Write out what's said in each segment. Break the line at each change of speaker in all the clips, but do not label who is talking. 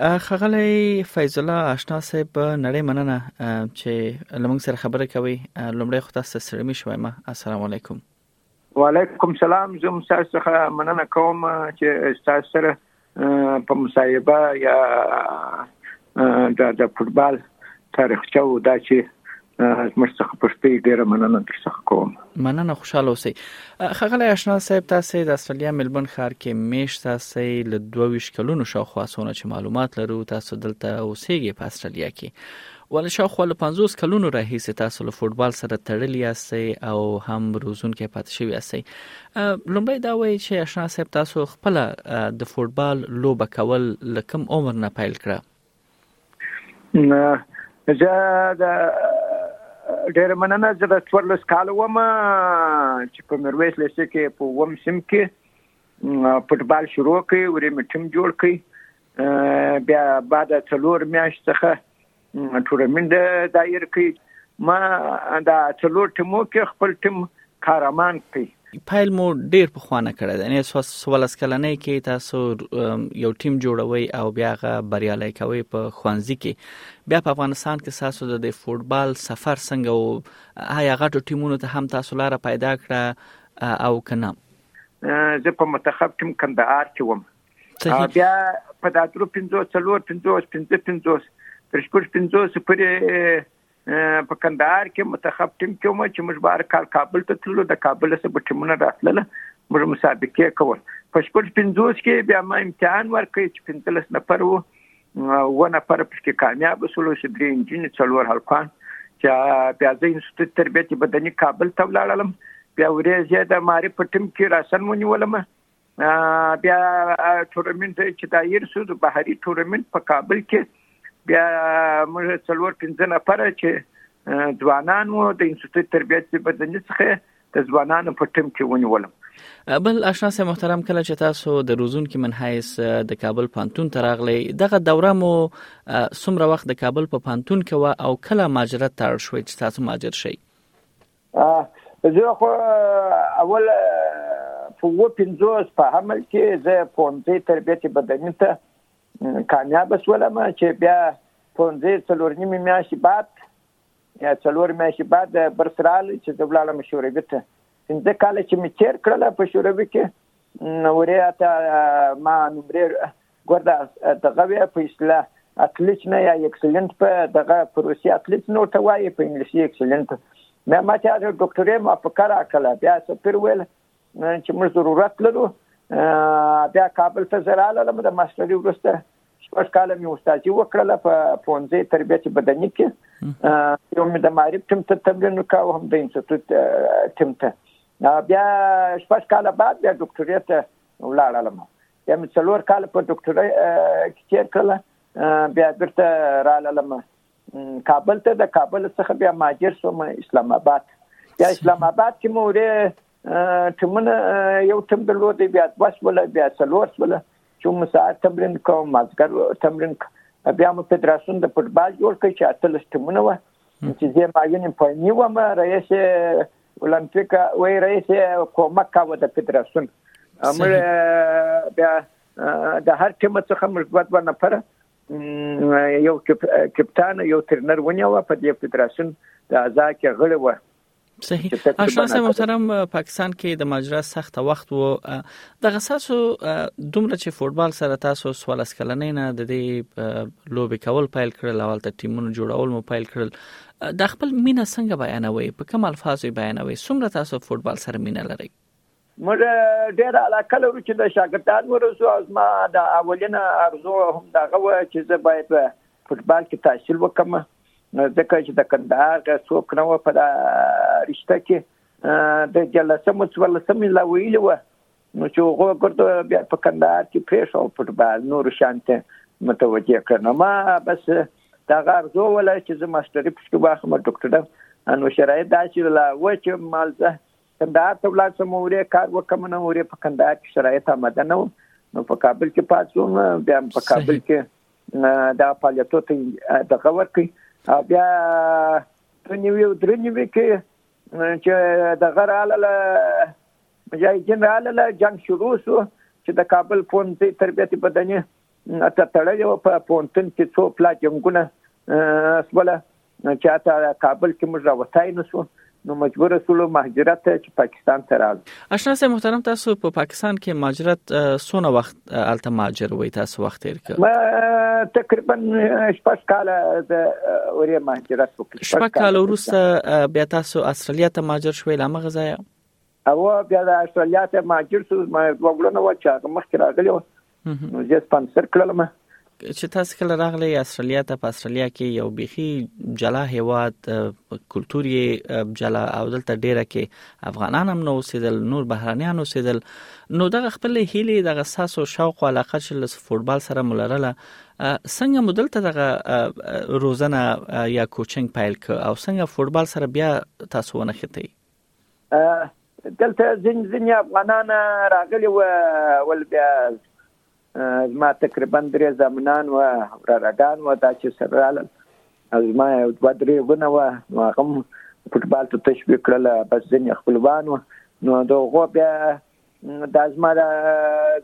ښاغلی فیض الله آشنا صاحب نړۍ مننه چې لمونږ سره خبره کوي لومړی خو تاسو سره می شوم السلام علیکم
وعلیکم سلام زم تاسو څخه مننه کوم چې تاسو سره په مصاحبه یا د فوټبال تاریخچه و دا چې زموږ څخه پښتې ډیره مننه در څخه کوم
مننه خوشاله اوسئ خغلی آشنا صاحب تاسو د استرالیا ملبون ښار کې میشت تاسو له 22 کلونو شاوخوا سونه چې معلومات لرو تاسو دلته اوسېږئ په استرالیا کې ول شاوخوا له 50 کلونو راهیسې تاسو له فوټبال سره تړلی یاستئ او هم روزونکي پاتې شوی یاستئ لومړی دا وایي چې آشنا صاحب تاسو خپل د فوټبال لوبه کول لکم عمر نه پیل
کړه زه د ډېر مننه زه د څوارلس کال وم چې په میرویس لسه کې په وم سیم کې فوټبال شروع کړ ورې مې ټیم جوړ کړ بیا بعد څلور میاشت څخه ټورنمنت دایر کړ ما دا څلور ټیمو کې خپل ټیم کارمان کړي.
پیل مو ډیر په خوانه کړی دی یعنی سوالس کلنۍ کې تاسو یو ټیم جوړوي او بیا غا بریالي کوي په خوانزي کې بیا په افغانستان کې تاسو د فوټبال سفر څنګه او هيا غټو ټیمونو ته هم تاسو لار پیدا کړه او کنه
زه په منتخب ټیم کندهار کې وم بیا په داترو 50 څلور 50 15 50 تر شپږ 50 پورې په کندهار کې متخب ټیم کې مو چې موږ بار کال کابل ته تللو د کابل څخه به ټیمونه راتلل موږ مسابقه کول په شپږ پنځوس کې بیا ما امتحان ورکړ چې پنځلس نفر وو و نفر پکې کامیاب وسول چې درې انجینر څلور هلکان چې بیا زه انسټیټ تربیت بدني کابل ته ولاړم بیا ورځ د معرفت ټیم کې راسن ونیولم بیا ټورنمنت چې دایر شو د بهري ټورنمنت په کابل کې بیا موږ څلور پنځه نفر چې ځوانان وو د انسټیټیوټ تربیت په بدني څخه د ځوانانو په ټیم کې ونیولم
بل آشنا سه محترم کله چې تاسو د روزون کې من حیث د کابل پانتون تراغلی دغه دوره مو سمره وخت د کابل په پانتون کې و او کله ماجرت تړ شوې چې تاسو ماجر شئ
زه خو اول په و پنځوس په حمل کې زه پونځي تربیت بدني ته کامیاب شولم چې بیا پونځي څلور نیمه میاشتې بعد یا څلور میاشتې بعد برسرال چې د ولاړم شوروي ته پنځه کال چې مې تیر کړل په شوروي کې نو وریا ته ما نمرې ګورده دغه وی په اصطلاح اکلیچ نه یا اکسلنت په دغه پروسی اکلیچ نو ته وایي په انګلیسي اکسلنت مې ما ته هغه ډاکټرې موافقه راکړه بیا سفیر ویل چې موږ ضرورت لرو بیا کابل ته زه راللم د ماستري وروسته شپږ کاله مې استادي وکړله په پوهنځي تربیت بدني کې یو مې د معرف ټیم ته تمرین وکاو هم د انسټیټوټ ټیم ته بیا شپږ کاله بعد بیا ډاکټرې ته ولاړلم بیا مې څلور کاله په ډاکټرۍ کې تېر کړله بیا بیرته راللم کابل ته د کابل څخه بیا مهاجر شوم اسلام آباد بیا اسلام آباد کې مو ورې ټیمونه یو ټیم درلود بیا دوه شول بیا څلور شول چې مو ساعت تمرین کوم مازګر تمرین بیا مو فدراسیون د فوټبال جوړ کړ چې اتلس ټیمونه وه چې زه معین پایني وم رئیس المپیک وی رئیس کومک کاوه د فدراسیون موږ بیا د هر ټیم څخه موږ دوه دوه نفر یو کپتان یو ترنر ونیو په دې فدراسیون د ازا کې غړي و
صحیح اشنا سه محترم پاکستان کې د ماجرا سخت وخت وو د غساسو دومره چې فوتبال سره تاسو سوال اسکلنې نه د دې لوب کول پایل کړل اول ته ټیمونو جوړول مو پایل کړل دا خپل مینه څنګه بیانوي په کوم الفاظو بیانوي څومره تاسو فوټبال سره مینه لرئ
موږ ډېر علاقه لرو چې د شاګردان ورسو او زما د اولینه ارزو هم دغه و چې زه باید په فوټبال کې تحصیل وکم ځکه چې د کندهار څوک نه و په رشته کې د جلسه مسولسمې لا ویلي و نو چې هغه ګردو بیا په کندهار کې پېښه او فوټبال نور شانت متوجه کړم ما بس دا غار زو ولا چې زه ماستری پښتو باخم ډاکټر انو شرایط دا چې لا و چې مالزه کندهار ته ولاړ سم ورې کار وکم نه ورې په کندهار کې شرایط آماده نه نو په کابل کې پاتوم بیا په کابل کې دا فعالیتو ته د غور کوي بیا په نیو درنیو کې چې د غراله مجاهدین راغلل جنګ شروع شو چې د کابل پوهنځي تربیت بدني ته تړلې و په پوهنتون کې څو پلا جنګونه سوله چې حتی کابل کې موږ راوتای نه شو نو مجبور سولو مهاجرت چې پاکستان ته راغلو
آشنا سه محترم تاسو په پاکستان کې مهاجرت سونه وخت الته مهاجر وې تاسو وخت تیر
کړ ما تقریبا شپږ کال د اورې مهاجرت وکړ
شپږ کال وروسته بیا تاسو استرالیا ته مهاجر شوې لامغه ځای
او بیا د استرالیا ته مهاجر شو ما دوه ګلونه و چې هغه مخکې راغلی و نو زه سپانسر کړلم
چې تاسو کله راغلی استرالیا ته په استرالیا کې یو بيخي جلا هواد کلچر یې جلا او دلته ډیره کې افغانان هم نو اوسېدل نور بهرانيان اوسېدل نو دغه خپل هیلې دغه ساس او شوق او علاقه چې له فوټبال سره ملرله څنګه مدل ته دغه روزنه یا کوچنګ پایل ک او څنګه فوټبال سره بیا تاسو ونه ختی
دلته ځین ځینې افغانان راغلي و ول بیا زما تقریبا درې زامنان و ورارګان و دا چې سره رالل او زما یو دوه درې ونه وه نو هغه هم فوټبال ته تشبیه کړله بس ځینې خپلوان وو نو د هغو بیا دا زما د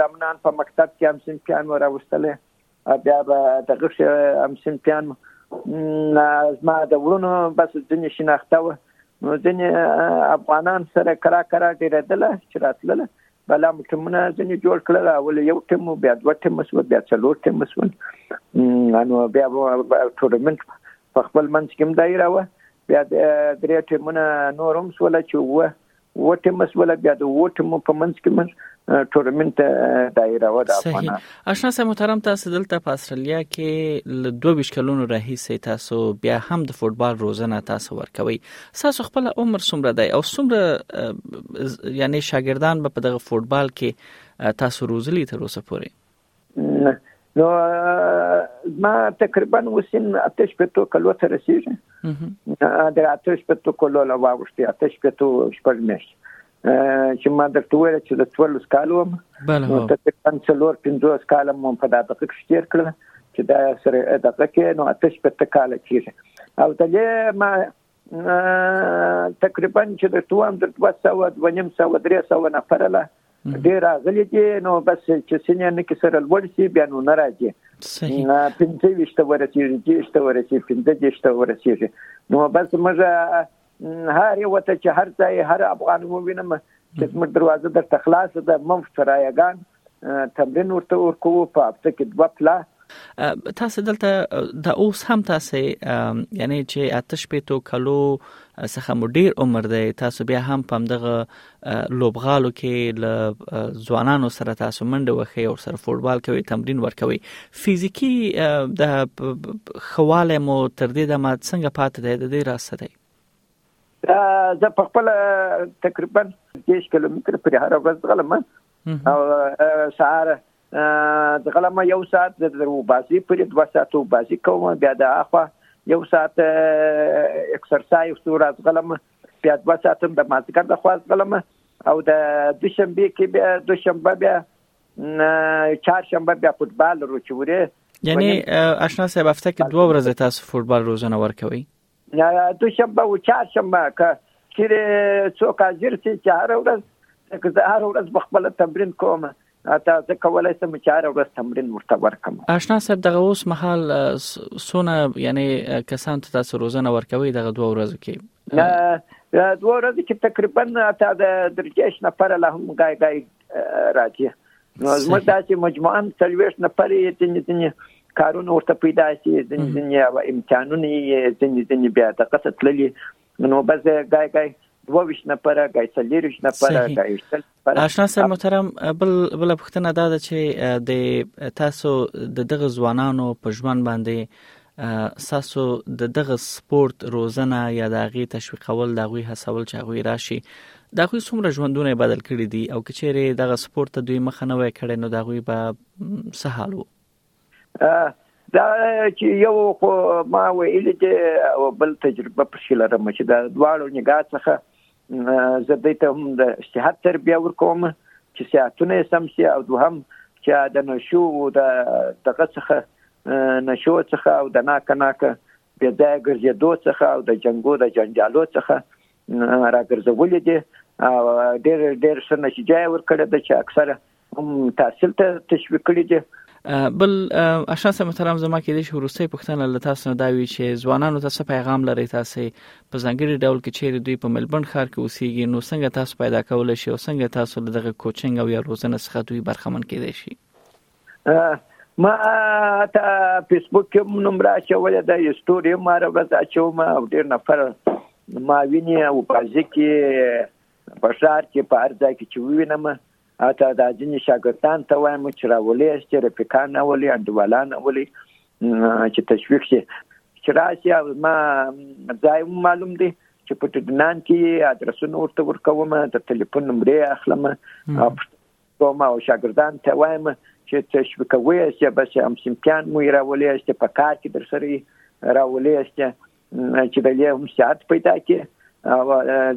زامنان په مکتب کې هم صنفیان و راوستلی بیا به دغه شي هم سنتیان زما د وړونو بس ځینې شناخته و نو ځینې افغانان سره کرا کرا ډېرېدله چې راتلله بلا مو ټیمونه ځینې جوړ کړل اول یو ټیم بیا دوه ټیم شو بیا څلور ټیم شو نو بیا ټورنمنت په خپل منځ کې مدایره و بیا درې ټیمونه نور هم شول چې و وټه مسوله بیا د وټه مو په منځ کې موږ ټورمنت دایره و د افغان
آشنا سه محترم تاسو دلته په استرالیا کې ل 22 کلونو راهیسې تاسو بیا هم د فوټبال روزنه تاسو ورکوي تاسو خپل عمر څومره دی او څومره یعنی شاګردان به په دغه فوټبال کې تاسو روزلی تر اوسه پورې
نو ما تقریبا وسیم آتش په تو کلو ته رسیږي د آتش په تو کلو لا واغشتي آتش په تو شپږ میاشت چې ما درته ویل چې د ټول سکالو
بله هو
تقریبا څلور پنځوس کال مو په دغه کې شتیر کړل چې دا سره دغه کې نو آتش په تکاله کیږي او دلې ما تقریبا چې د تو هم د 200 دونیم سوه درې سوه نفره له ډېر راغلي دي نو بس چې سینې نه کې سره لوړ شي بیا نو نه راځي
صحیح
پنځه ویشت ورسېږي دېرش ته ورسېږي پنځه دېرش ته ورسېږي نو بس موږ هر یو ته چې هر ځای هر افغان ووینم چې زموږ دروازه درته خلاصه ده مفت رایګان تمرین ورته ورکوو په هفته کې دوه پلا
تاسو دلته د اوس هم تاسو یعنی چې آتش پېتو کلو څخه مو ډیر عمر دی تاسو بیا هم پم دغه لوبغالو کې ل ځوانانو سره تاسو منډه وخی او سره فوټبال کوي تمرین ورکوي فزیکی د خواله مو تر دې د ما څنګه پات دی د دې راسه دی
زه په خپل تقریبا 10 کیلومتر پر هر ورځ غلم او سهار دغله ما یو ساعت د وباسي پرې دوه ساعت وباسي کوم بیا د اخوا یو ساعت اکسرسایز تور از غلم بیا دوه ساعت د مازګر د خواز غلم او د دوشنبه کې بیا دوشنبه بیا چهارشنبه بیا فوتبال روچوري
یعنی آشنا صاحب هفته کې دوه ورځې تاسو فوتبال روزنه ورکوي
دوشنبه او چهارشنبه که چیرې څوک حاضر شي چې هره ورځ ځکه زه هره ورځ په خپل تمرین کوم تا زه کولای سم چې هر ورځ تمرین ورته ورکم
آشنا صاحب دغه اوس مهال سونه یعنی کسان ته تاسو روزنه ورکوي دغه دوه ورځو کې
دوه ورځې کې تقریبا تا د درجه شنه پر له هم غای غای راځي نو زموږ داسې مجموعاً څلوېښت نفرې یې ځینې ځینې کارونه ورته پیدا شي ځینې ځینې امتحانونه یې ځینې ځینې بیا دغه ته تللي نو بس ګای ګای دوویشت نفره ګای څلېرویشت نفره ګای
شل نفره اشنا صاحب محترم بل بله پوښتنه دا ده چې د تاسو د دغه ځوانانو په ژوند باندې ستاسو د دغه سپورت روزنه یا د هغې تشویقول د هغوی هڅول چې هغوی راشي د هغوی څومره ژوندونه بدل کړي دي او که چیرې دغه سپورت ته دوی مخه نه وای کړې نو د هغوی به څه حال وو
دا چې یو خو ما ویلي دي او بل تجربه پکې لرم چې د دواړو نګاه څخه زه دوی ته هم د صحت تربیه ورکوم چې صحتونه یې سم شي او دوهم چې د نشو او د دغه څخه نشو څخه او د ناکه ناکه بې ځایه ګرځېدو څخه او د جنګو د جنجالو څخه راګرځولي دي او ډېر ډېر ښه نتیجه یې ورکړې ده چې اکثره هم تحصیل ته تشویق کړي دي
بل اشخاص محترم زما کې د شورسته پښتنه له تاسو نه دا وی چې ځوانانو ته څه پیغام لري تاسو په ځنګړي ډول کې چیرې دوی په ملبون ښار کې اوسېږي نو څنګه تاسو پیدا کول شي او څنګه تاسو دغه کوچنګ او یا روزنه څخه دوی برخمن کېدای شي
ما ته فیسبوک کې نمبر شوې ده یو ستوري ما راوځه چې ما ډېر نفر ما ویني او په ځکه په شهر کې په ارزه کې چې وینم حتی دا ځینې شاګردان ته وایم چې راولې چې رفیقان راولي انډیوالان راولي چې تشویق شي چې راشي او ما ځای معلوم دی چې په ټډنان کې ادرسونه ورته ورکوم د ټلیفون نمرې اخلم او کوم او شاګردان ته وایم چې څه شو کوي چې بس هم سیمپیان مو راولې چې په کار کې در سره راولې چې چې بلې هم ساعت پیدا کړي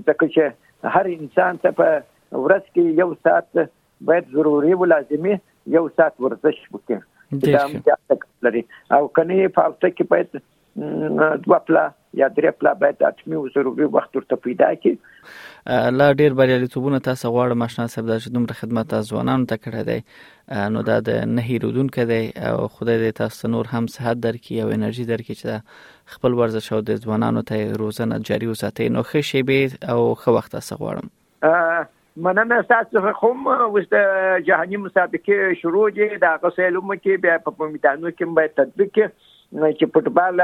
ځکه چې هر انسان ته په ورځ کې یو ساعت باید ضروري او لازمي یو ساعت ورزش وکړي دا هم زیاته لري او کني په هفته کې باید دوه پلا یا درې پلا باید اتمی او ضروري وخت ورته پیدا کړي
لا ډیر بریالیتوبونه تاسو غواړم آشنا صاحب دا چې دومره خدمت تاسو ځوانانو ته کړی دی نو دا د نه هیرودونکو دی او خدای دې تاسو ته نور هم صحت درکړي او انرژي درکړي چې خپل ورزش او د ځوانانو ته روزنه جاري وساتي نو ښه شیبې او ښه وخت تاسو غواړم
مننه تاسو خو مو اوس د جهاني مسابقه شروع دي دا غسیلوم کې بیا په میدانو کې باید
تطبیق کې چې فوټبال